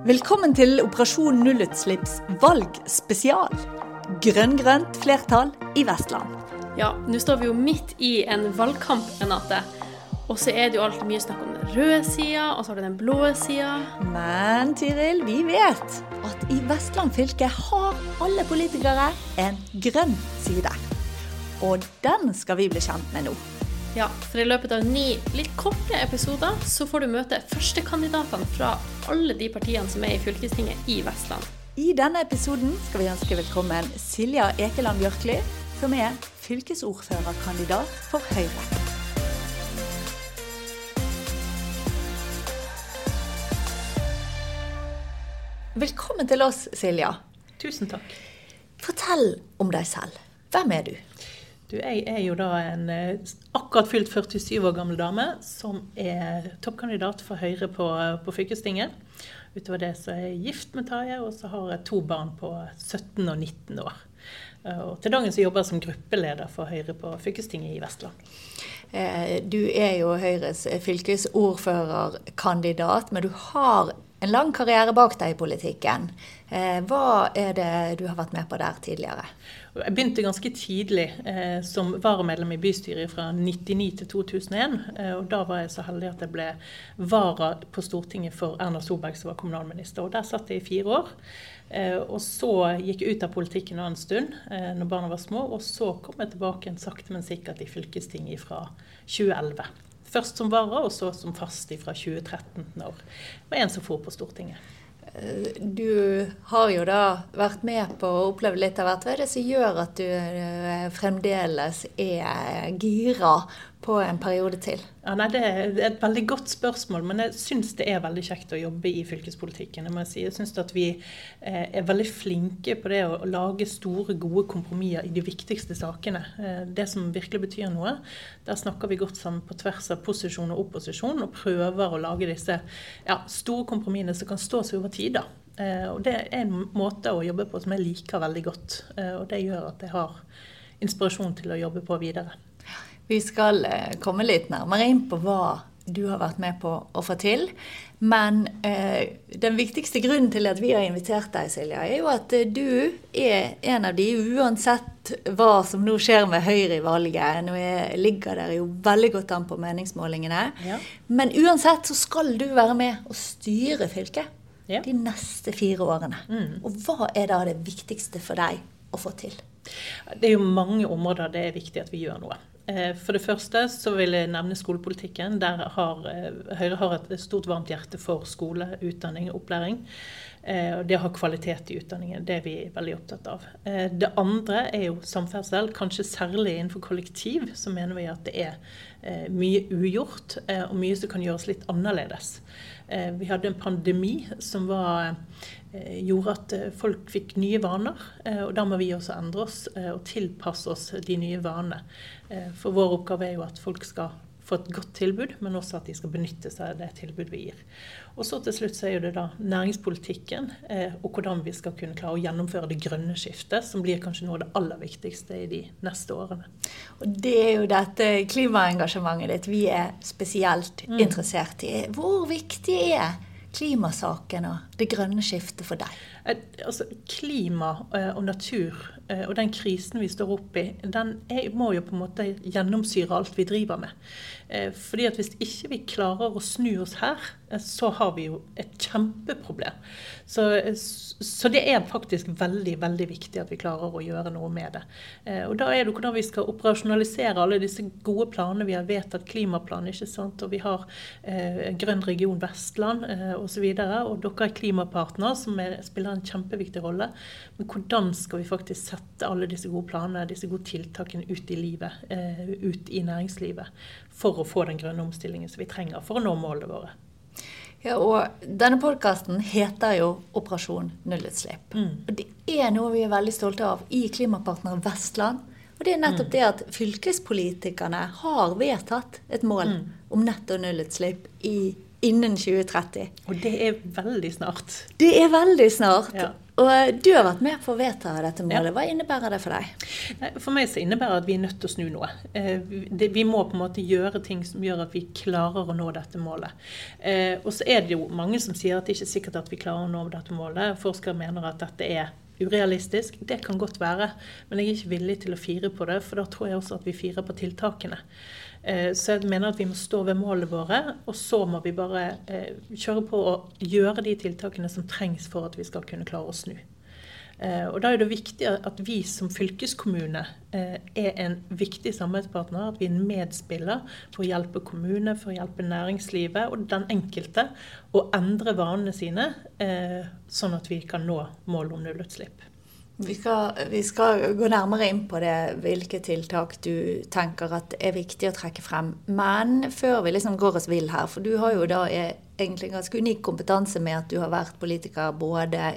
Velkommen til Operasjon nullutslipps valgspesial. Grønn-grønt flertall i Vestland. Ja, nå står vi jo midt i en valgkamp, Renate. Og så er det jo alltid mye snakk om den røde sida, og så har du den blå sida. Men Tiril, vi vet at i Vestland fylke har alle politikere en grønn side. Og den skal vi bli kjent med nå. Ja, for i løpet av ni litt korte episoder så får du møte førstekandidatene fra alle de partiene som er i fylkestinget i Vestland. I denne episoden skal vi ønske velkommen Silja Ekeland Bjørkli, som er fylkesordførerkandidat for Høyre. Velkommen til oss, Silja. Tusen takk. Fortell om deg selv. Hvem er du? Du, jeg er jo da en eh, akkurat fylt 47 år gammel dame som er toppkandidat for Høyre på, på fylkestinget. Utover det så er jeg gift med Tarjei, og så har jeg to barn på 17 og 19 år. Eh, og til dagen så jobber jeg som gruppeleder for Høyre på fylkestinget i Vestland. Eh, du er jo Høyres fylkesordførerkandidat, men du har en lang karriere bak deg i politikken. Hva er det du har vært med på der tidligere? Jeg begynte ganske tidlig eh, som varamedlem i bystyret fra 1999 til 2001. Eh, og Da var jeg så heldig at jeg ble vara på Stortinget for Erna Solberg, som var kommunalminister. og Der satt jeg i fire år. Eh, og så gikk jeg ut av politikken en stund eh, når barna var små. Og så kom jeg tilbake en sakte, men sikkert i fylkestinget fra 2011. Først som vara, og så som fast fra 2013, når det var en som for på Stortinget. Du har jo da vært med på å oppleve litt av hvert. Hva er det som gjør at du eh, fremdeles er gira på en periode til? Ja, nei, Det er et veldig godt spørsmål, men jeg syns det er veldig kjekt å jobbe i fylkespolitikken. Jeg, si. jeg syns at vi eh, er veldig flinke på det å lage store, gode kompromisser i de viktigste sakene. Eh, det som virkelig betyr noe. Der snakker vi godt sammen på tvers av posisjon og opposisjon, og prøver å lage disse ja, store kompromissene som kan stå seg over tid. da. Eh, og Det er en måte å jobbe på som jeg liker veldig godt. Og det gjør at jeg har inspirasjon til å jobbe på videre. Vi skal eh, komme litt nærmere inn på hva du har vært med på å få til. Men eh, den viktigste grunnen til at vi har invitert deg, Silja, er jo at eh, du er en av de, uansett hva som nå skjer med Høyre i valget. Nå er, ligger dere jo veldig godt an på meningsmålingene. Ja. Men uansett så skal du være med og styre fylket ja. de neste fire årene. Mm. Og hva er da det viktigste for deg å få til? Det er jo mange områder det er viktig at vi gjør noe. Eh, for det første så vil jeg nevne skolepolitikken. Der har eh, Høyre har et stort varmt hjerte for skole, utdanning og opplæring. Eh, det å ha kvalitet i utdanningen, det er vi veldig opptatt av. Det andre er jo samferdsel. Kanskje særlig innenfor kollektiv så mener vi at det er mye ugjort, og mye som kan gjøres litt annerledes. Vi hadde en pandemi som var gjorde at folk fikk nye vaner. Og da må vi også endre oss og tilpasse oss de nye vanene. Eh, for vår oppgave er jo at folk skal få et godt tilbud, men også at de skal benytte seg av det tilbudet vi gir. Og så til slutt så er det da næringspolitikken eh, og hvordan vi skal kunne klare å gjennomføre det grønne skiftet, som blir kanskje noe av det aller viktigste i de neste årene. Og Det er jo dette klimaengasjementet ditt vi er spesielt mm. interessert i. Hvor viktig er klimasaken og det grønne skiftet for deg? Eh, altså, klima og natur Eh, og den krisen vi står oppe i, den er, må jo på en måte gjennomsyre alt vi driver med. Eh, fordi at Hvis ikke vi klarer å snu oss her, eh, så har vi jo et kjempeproblem. Så, så, det er faktisk veldig veldig viktig at vi klarer å gjøre noe med det. Og Da er det hvordan vi skal operasjonalisere alle disse gode planene. Vi har vedtatt klimaplan, ikke sant? og vi har eh, Grønn region Vestland eh, osv. Og, så og dere er klimapartner, som er, spiller en kjempeviktig rolle. Men hvordan skal vi faktisk sette alle disse gode planene, disse gode tiltakene ut i livet, eh, ut i næringslivet, for å få den grønne omstillingen som vi trenger for å nå målene våre. Ja, og Denne podkasten heter jo 'Operasjon nullutslipp'. Mm. Og Det er noe vi er veldig stolte av i Klimapartner Vestland. Og det er nettopp mm. det at fylkespolitikerne har vedtatt et mål mm. om netto nullutslipp i innen 2030. Og det er veldig snart. Det er veldig snart. Ja. Og du har vært med på å vedta dette målet. Hva innebærer det for deg? For meg så innebærer det at vi er nødt til å snu noe. Eh, vi må på en måte gjøre ting som gjør at vi klarer å nå dette målet. Eh, og så er det jo mange som sier at det ikke er sikkert at vi klarer å nå dette målet. Forskere mener at dette er urealistisk. Det kan godt være, men jeg er ikke villig til å fire på det, for da tror jeg også at vi firer på tiltakene. Eh, så jeg mener at vi må stå ved målene våre, og så må vi bare eh, kjøre på og gjøre de tiltakene som trengs for at vi skal kunne klare å snu. Eh, og Da er det viktig at vi som fylkeskommune er en viktig samarbeidspartner. At vi er en medspiller for å hjelpe kommune, for å hjelpe næringslivet og den enkelte å endre vanene sine, sånn at vi kan nå målet om nullutslipp. Vi skal, vi skal, gå nærmere inn på det, hvilke tiltak du tenker er viktig å trekke frem. Men før vi liksom går oss vill her, for du har jo da egentlig en ganske unik kompetanse med at du har vært politiker både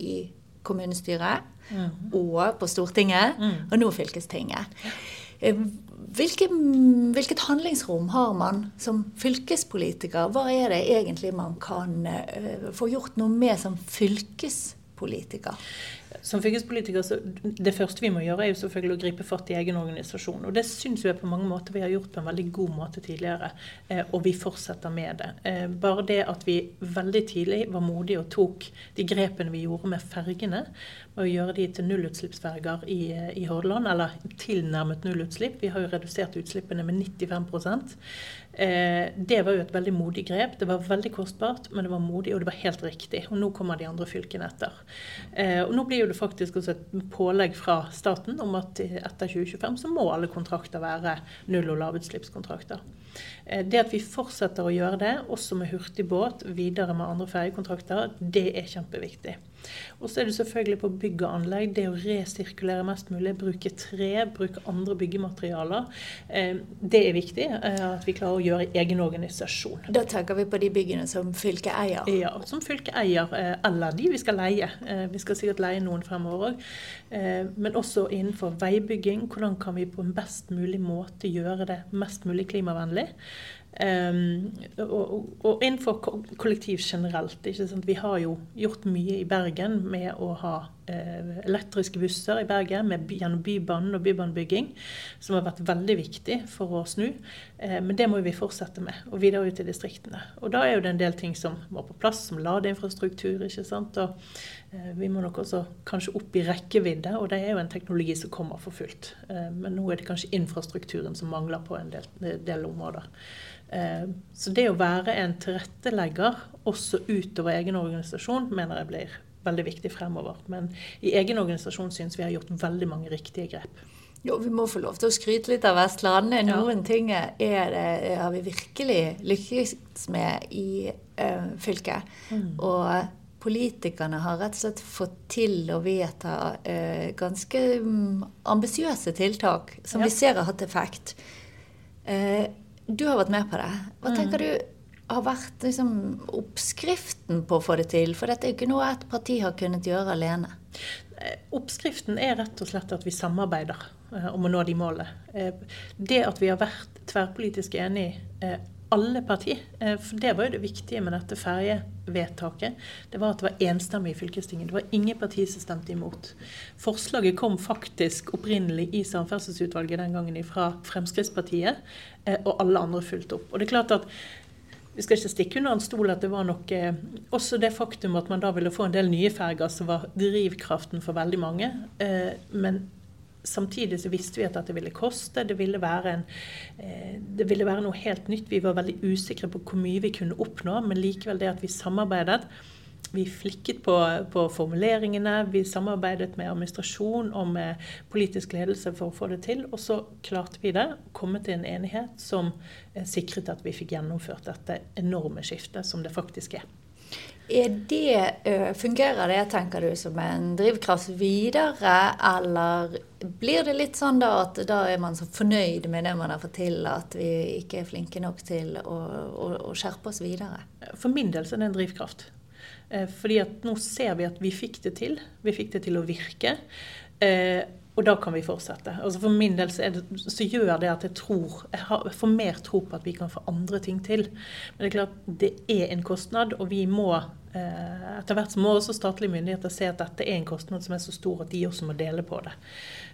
i kommunestyret mm. og på Stortinget, mm. og nå fylkestinget. Eh, hvilke, hvilket handlingsrom har man som fylkespolitiker? Hva er det egentlig man kan uh, få gjort noe med som fylkespolitiker? Som fylkespolitiker så Det første vi må gjøre, er jo selvfølgelig å gripe fatt i egen organisasjon. Og det syns jeg på mange måter vi har gjort på en veldig god måte tidligere. Eh, og vi fortsetter med det. Eh, bare det at vi veldig tidlig var modige og tok de grepene vi gjorde med fergene, med å gjøre de til nullutslippsferger i, eh, i Hordaland, eller tilnærmet nullutslipp. Vi har jo redusert utslippene med 95 Eh, det var jo et veldig modig grep. Det var veldig kostbart, men det var modig, og det var helt riktig. Og nå kommer de andre fylkene etter. Eh, og nå blir det faktisk også et pålegg fra staten om at etter 2025 så må alle kontrakter være null- og lavutslippskontrakter. Eh, det at vi fortsetter å gjøre det, også med hurtigbåt, videre med andre ferjekontrakter, det er kjempeviktig. Og så er det selvfølgelig på bygg og anlegg det å resirkulere mest mulig. Bruke tre, bruke andre byggematerialer. Eh, det er viktig eh, at vi klarer å gjøre egen organisasjon. Da tenker vi på de byggene som fylket eier? Ja, som fylket eier. Eller de vi skal leie. Vi skal sikkert leie noen fremover òg. Men også innenfor veibygging. Hvordan kan vi på en best mulig måte gjøre det mest mulig klimavennlig? Um, og, og, innenfor kollektiv generelt. Vi har jo gjort mye i Bergen med å ha elektriske busser i Bergen med, gjennom Bybanen og bybanebygging, som har vært veldig viktig for å snu. Eh, men det må vi fortsette med, og videre ut i distriktene. Og da er jo det en del ting som må på plass, som ladeinfrastruktur. ikke sant? Og eh, vi må nok også kanskje opp i rekkevidde, og det er jo en teknologi som kommer for fullt. men nå er det kanskje infrastrukturen som mangler på en del, del områder. Eh, så det å være en tilrettelegger også utover egen organisasjon, mener jeg blir veldig viktig fremover. Men i egen organisasjon syns vi har gjort veldig mange riktige grep. Jo, Vi må få lov til å skryte litt av Vestlandet. Noen ja. ting er det, har vi virkelig lykkes med i ø, fylket. Mm. Og politikerne har rett og slett fått til å vedta ø, ganske um, ambisiøse tiltak som ja. vi ser har hatt effekt. Uh, du har vært med på det. Hva mm. tenker du har vært liksom, oppskriften på å få det til? For dette er jo ikke noe et parti har kunnet gjøre alene. Eh, oppskriften er rett og slett at vi samarbeider eh, om å nå de målene. Eh, det at vi har vært tverrpolitisk enige alle partier. Eh, for Det var jo det viktige med dette ferjevedtaket. Det var at det var enstemmig i fylkestinget. Det var ingen partier som stemte imot. Forslaget kom faktisk opprinnelig i Samferdselsutvalget den gangen fra Fremskrittspartiet, og alle andre fulgte opp. Og det er klart at vi skal ikke stikke under en stol at det var nok eh, også det faktum at man da ville få en del nye ferger, som var drivkraften for veldig mange. Eh, men Samtidig så visste vi at dette ville koste. Det ville, være en, eh, det ville være noe helt nytt. Vi var veldig usikre på hvor mye vi kunne oppnå, men likevel det at vi samarbeidet. Vi flikket på, på formuleringene, vi samarbeidet med administrasjon og med politisk ledelse for å få det til. Og så klarte vi det, komme til en enighet som eh, sikret at vi fikk gjennomført dette enorme skiftet som det faktisk er. Er det, fungerer det, tenker du, som en drivkraft videre, eller blir det litt sånn da at da er man så fornøyd med det man har fått til, at vi ikke er flinke nok til å, å, å skjerpe oss videre? For min del så er det en drivkraft. Fordi at nå ser vi at vi fikk det til. Vi fikk det til å virke. og da kan vi fortsette. Altså For min del så, det, så, gjør det at jeg tror Jeg har, får mer tro på at vi kan få andre ting til. Men det er klart det er en kostnad, og vi må eh, etter hvert så må også statlige myndigheter se at dette er en kostnad som er så stor at de også må dele på det.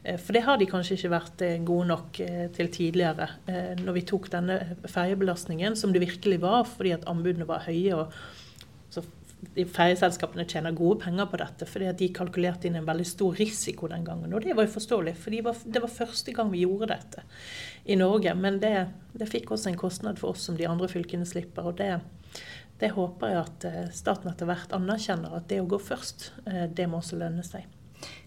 Eh, for det har de kanskje ikke vært eh, gode nok eh, til tidligere. Eh, når vi tok denne ferjebelastningen, som det virkelig var fordi at anbudene var høye. og ferjeselskapene tjener gode penger på dette, fordi de kalkulerte inn en veldig stor risiko den gangen. Og det var jo forståelig, for det var første gang vi gjorde dette i Norge. Men det, det, fikk også en kostnad for oss som de andre fylkene slipper. og det, det håper jeg at eh, staten etter hvert anerkjenner, at det å gå først, eh, det må også lønne seg.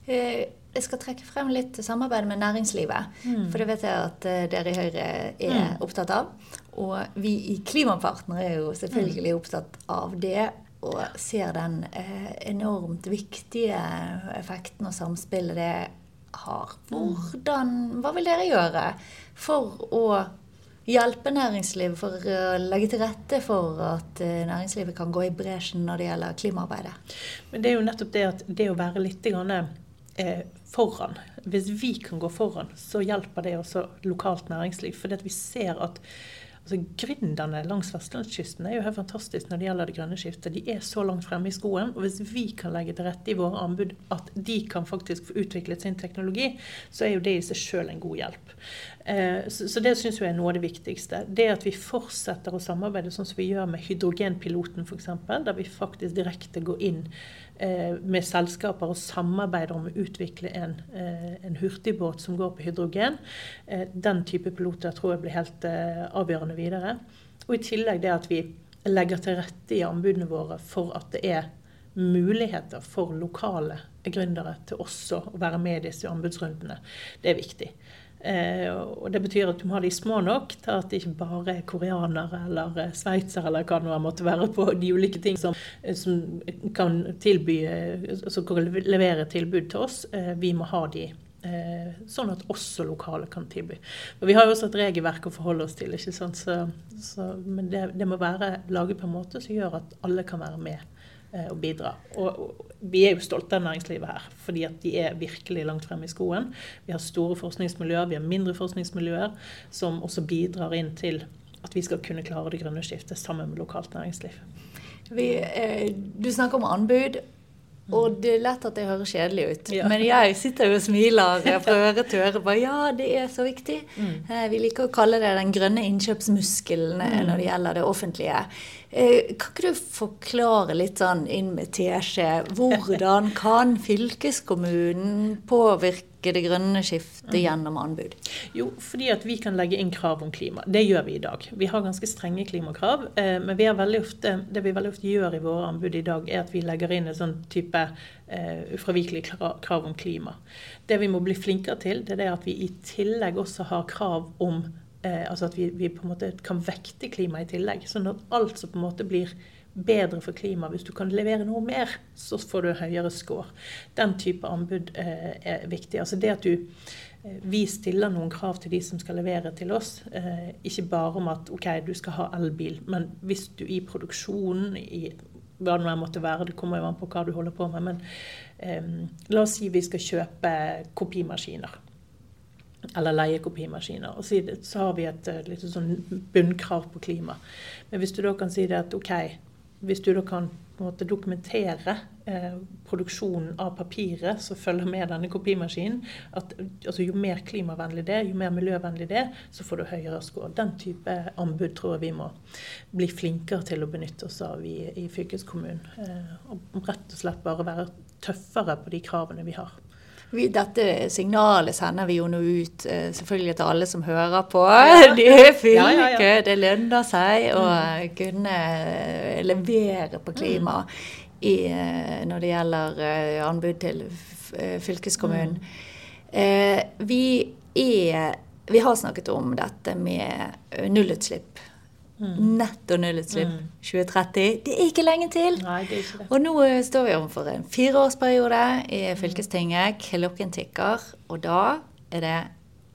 Eh, jeg skal trekke frem litt samarbeid med næringslivet. Mm. For det vet jeg at dere i Høyre er mm. opptatt av. Og vi i Klimapartner er jo selvfølgelig mm. opptatt av det og ser den eh, enormt viktige effekten og samspillet det har. Hvordan, hva vil dere gjøre for å hjelpe næringslivet, for å legge til rette for at eh, næringslivet kan gå i bresjen når det gjelder klimaarbeidet? Men Det er jo nettopp det at det å være litt grann, eh, foran Hvis vi kan gå foran, så hjelper det også lokalt næringsliv. For vi ser at Altså, Gründerne langs vestlandskysten er jo helt fantastisk når det gjelder det grønne skiftet. De er så langt fremme i skoen. Og hvis vi kan legge til rette i våre anbud at de kan faktisk få utviklet sin teknologi, så er jo det i seg sjøl en god hjelp. Eh, så, det syns jeg er noe av det viktigste. Det at vi fortsetter å samarbeide sånn som vi gjør med hydrogenpiloten f.eks., der vi faktisk direkte går inn med selskaper og samarbeider om å utvikle en, eh, en hurtigbåt som går på hydrogen. Eh, den type piloter tror jeg blir helt avgjørende videre. Og i tillegg det at vi legger til rette i anbudene våre for at det er muligheter for lokale gründere til også å være med i disse anbudsrundene. Det er viktig. Eh, og Det betyr at du må ha de små nok til at det ikke bare er koreanere eller eh, sveitsere eller hva det måtte være på de ulike ting som, eh, som kan tilby, som kan levere tilbud til oss. Vi må ha de sånn at også lokale kan tilby. Og Vi har jo også et regelverk å forholde oss til. ikke sant? Så, så, men det, det, må være laget på en måte som gjør at alle kan være med og bidra. Og, vi er jo stolte av næringslivet her, fordi at de er virkelig langt fremme i skoen. Vi har store forskningsmiljøer, vi har mindre forskningsmiljøer, som også bidrar inn til at vi skal kunne klare det grønne skiftet sammen med lokalt næringsliv. Vi, eh, du snakker om anbud. Og det er lett at det høres kjedelig ut, ja. men jeg sitter jo og smiler fra øre til øre. Bare, ja, det er så viktig. Mm. Eh, vi liker å kalle det den grønne innkjøpsmuskelen mm. når det gjelder det offentlige. Eh, kan ikke du forklare litt sånn inn med teskje, hvordan kan fylkeskommunen påvirke det grønne skiftet mm. gjennom anbud? Jo, fordi at vi kan legge inn krav om klima. Det gjør vi i dag. Vi har ganske strenge klimakrav. Eh, men vi ofte, det vi veldig ofte gjør i våre anbud i dag, er at vi legger inn en sånn type uh, ufravikelig krav om klima. Det vi må bli flinkere til, det er at vi i tillegg også har krav om uh, altså at vi, vi, på en måte kan vekte klima i tillegg. Sånn at alt som på en måte blir bedre for klimaet. Hvis du kan levere noe mer, så får du høyere score. Den type anbud eh, er viktig. Altså det at du eh, vi stiller noen krav til de som skal levere til oss. Eh, ikke bare om at ok, du skal ha elbil, men hvis du i produksjonen, i hva det måtte være, det kommer jo an på hva du holder på med, men eh, la oss si vi skal kjøpe kopimaskiner. Eller leie kopimaskiner. Og så har vi et eh, litt sånn bunnkrav på klima. Men hvis du da kan si det at OK, hvis du da kan måte, dokumentere eh, produksjonen av papiret som følger med denne kopimaskinen, at altså, jo mer klimavennlig det, er, jo mer miljøvennlig det, er, så får du høyere score. Den type anbud tror jeg vi må bli flinkere til å benytte oss av i, i fylkeskommunen. Eh, og rett og slett bare være tøffere på de kravene vi har. Dette signalet sender vi jo nå ut eh, selvfølgelig til alle som hører på. Ja. De er fylke, ja, det lønner seg å mm. kunne eh, levere på klima mm. i, eh, når det gjelder anbud til fylkeskommunen. Mm. Vi, er, vi har snakket om dette med nullutslipp Mm. Netto nullutslipp mm. 2030. Det er ikke lenge til! Nei, det er ikke det. Og nå eh, står vi overfor en fireårsperiode i fylkestinget. Klokken tikker. Og da er det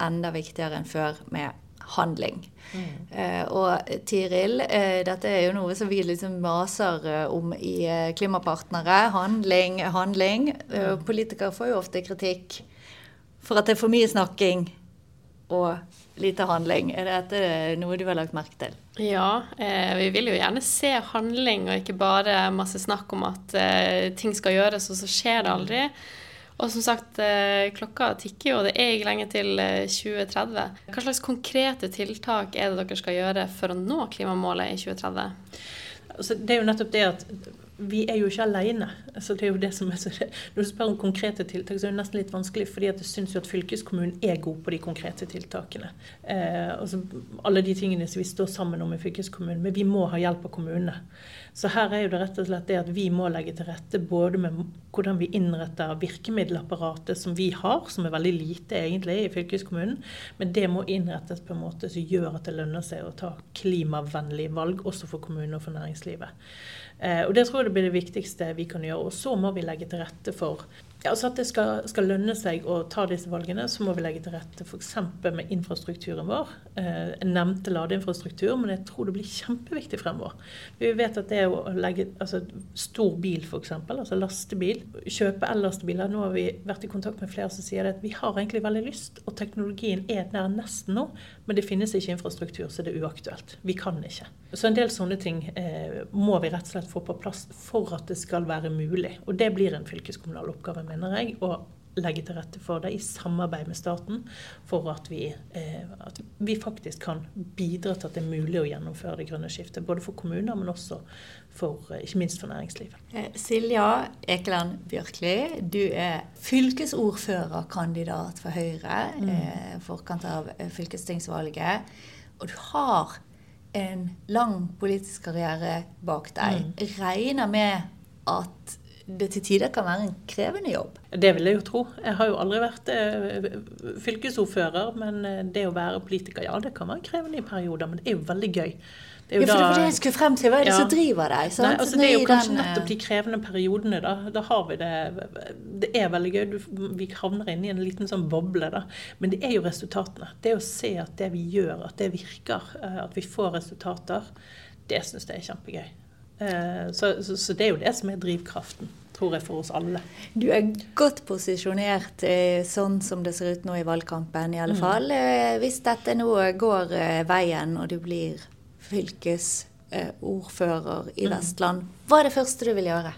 enda viktigere enn før med handling. Mm. Eh, og Tiril, eh, dette er jo noe som vi liksom maser uh, om i Klimapartnere. Handling, handling. Mm. Politikere får jo ofte kritikk for at det er for mye snakking og lite handling. Er dette noe du har lagt merke til? Ja, eh, vi vil jo gjerne se handling, og ikke bare masse snakk om at eh, ting skal gjøres, og så skjer det aldri. Og som sagt, eh, klokka tikker jo, det er ikke lenge til 2030. Eh, Hva slags konkrete tiltak er det dere skal gjøre for å nå klimamålet i 2030? Altså, det er jo nettopp det at vi er jo ikke alene. Altså, det er jo det som er så, når du spør om konkrete tiltak, så er det nesten litt vanskelig, fordi at jeg syns jo at fylkeskommunen er god på de konkrete tiltakene. Eh, altså, alle de tingene som vi står sammen om i fylkeskommunen. Men vi må ha hjelp av kommunene. Så her er jo det rett og slett det at vi må legge til rette både med hvordan vi innretter virkemiddelapparatet som vi har, som er veldig lite egentlig i fylkeskommunen, men det må innrettes på en måte som gjør at det lønner seg å ta klimavennlige valg også for kommunene og for næringslivet. Eh, og Det tror jeg blir det viktigste vi kan gjøre. Og så må vi legge til rette for altså At det skal, skal, lønne seg å ta disse valgene, så må vi legge til rette f.eks. med infrastrukturen vår. Eh, jeg nevnte ladeinfrastruktur, men jeg tror det blir kjempeviktig fremover. Vi vet at det å legge altså stor bil, f.eks., altså lastebil, kjøpe el-lastebiler Nå har vi vært i kontakt med flere som sier at vi har egentlig veldig lyst, og teknologien er nær nesten nå, men det finnes ikke infrastruktur, så det er uaktuelt. Vi kan ikke. Så en del sånne ting eh, må vi rett og slett få på plass for at det skal være mulig. Og det blir en fylkeskommunal oppgave, mener jeg. å legge til rette for det i samarbeid med staten, for at vi, eh, at vi, faktisk kan bidra til at det er mulig å gjennomføre det grønne skiftet. Både for kommuner, men også for, eh, ikke minst for næringslivet. Eh, Silja Ekeland Bjørkli, du er fylkesordførerkandidat for Høyre mm. eh, forkant av eh, fylkestingsvalget. Og du har en lang politisk karriere bak deg. Mm. Regner med at det til tider kan være en krevende jobb? Det vil jeg jo tro. Jeg har jo aldri vært eh, fylkesordfører, men eh, det å være politiker, ja det kan være krevende i perioder, men det er jo veldig gøy. Det er jo ja, for det var jeg skulle frem til. Hva er det ja. som driver deg? Nei, altså, det er jo kanskje den, nettopp de krevende periodene. Da, da har vi det Det er veldig gøy. Du, vi havner inn i en liten sånn boble, da. Men det er jo resultatene. Det å se at det vi gjør, at det virker, eh, at vi får resultater, det syns jeg er kjempegøy. Eh, så, så, så det er jo det som er drivkraften tror jeg, for oss alle. Du er godt posisjonert eh, sånn som det ser ut nå i valgkampen, i alle mm. fall. Hvis dette nå går veien, og du blir fylkesordfører i mm. Vestland. Hva er det første du vil gjøre?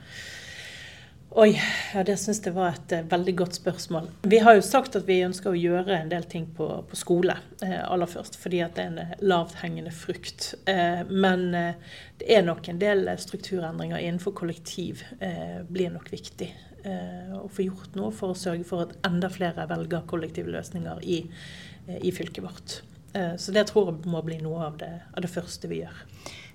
Oi, ja, det syns jeg var et uh, veldig godt spørsmål. Vi har jo sagt at vi ønsker å gjøre en del ting på, på skole uh, aller først, fordi at det er en uh, lavthengende frukt. men det er nok en del strukturendringer innenfor kollektiv blir nok viktig. å få gjort noe for å sørge for at enda flere velger kollektive løsninger i, i fylket vårt. Eh, så det tror jeg må bli noe av det, av det første vi gjør.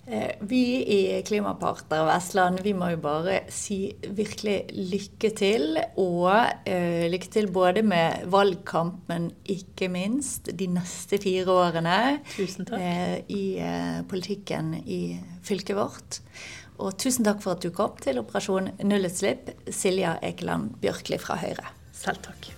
Eh, vi i Klimapartner Vestland vi må jo bare si virkelig lykke til. Og uh, lykke til både med valgkamp, men ikke minst de neste fire årene tusen takk. Uh, i uh, politikken i fylket vårt. Og tusen takk for at du kom til Operasjon nullutslipp, Silja Ekeland Bjørkli fra Høyre. Selv takk.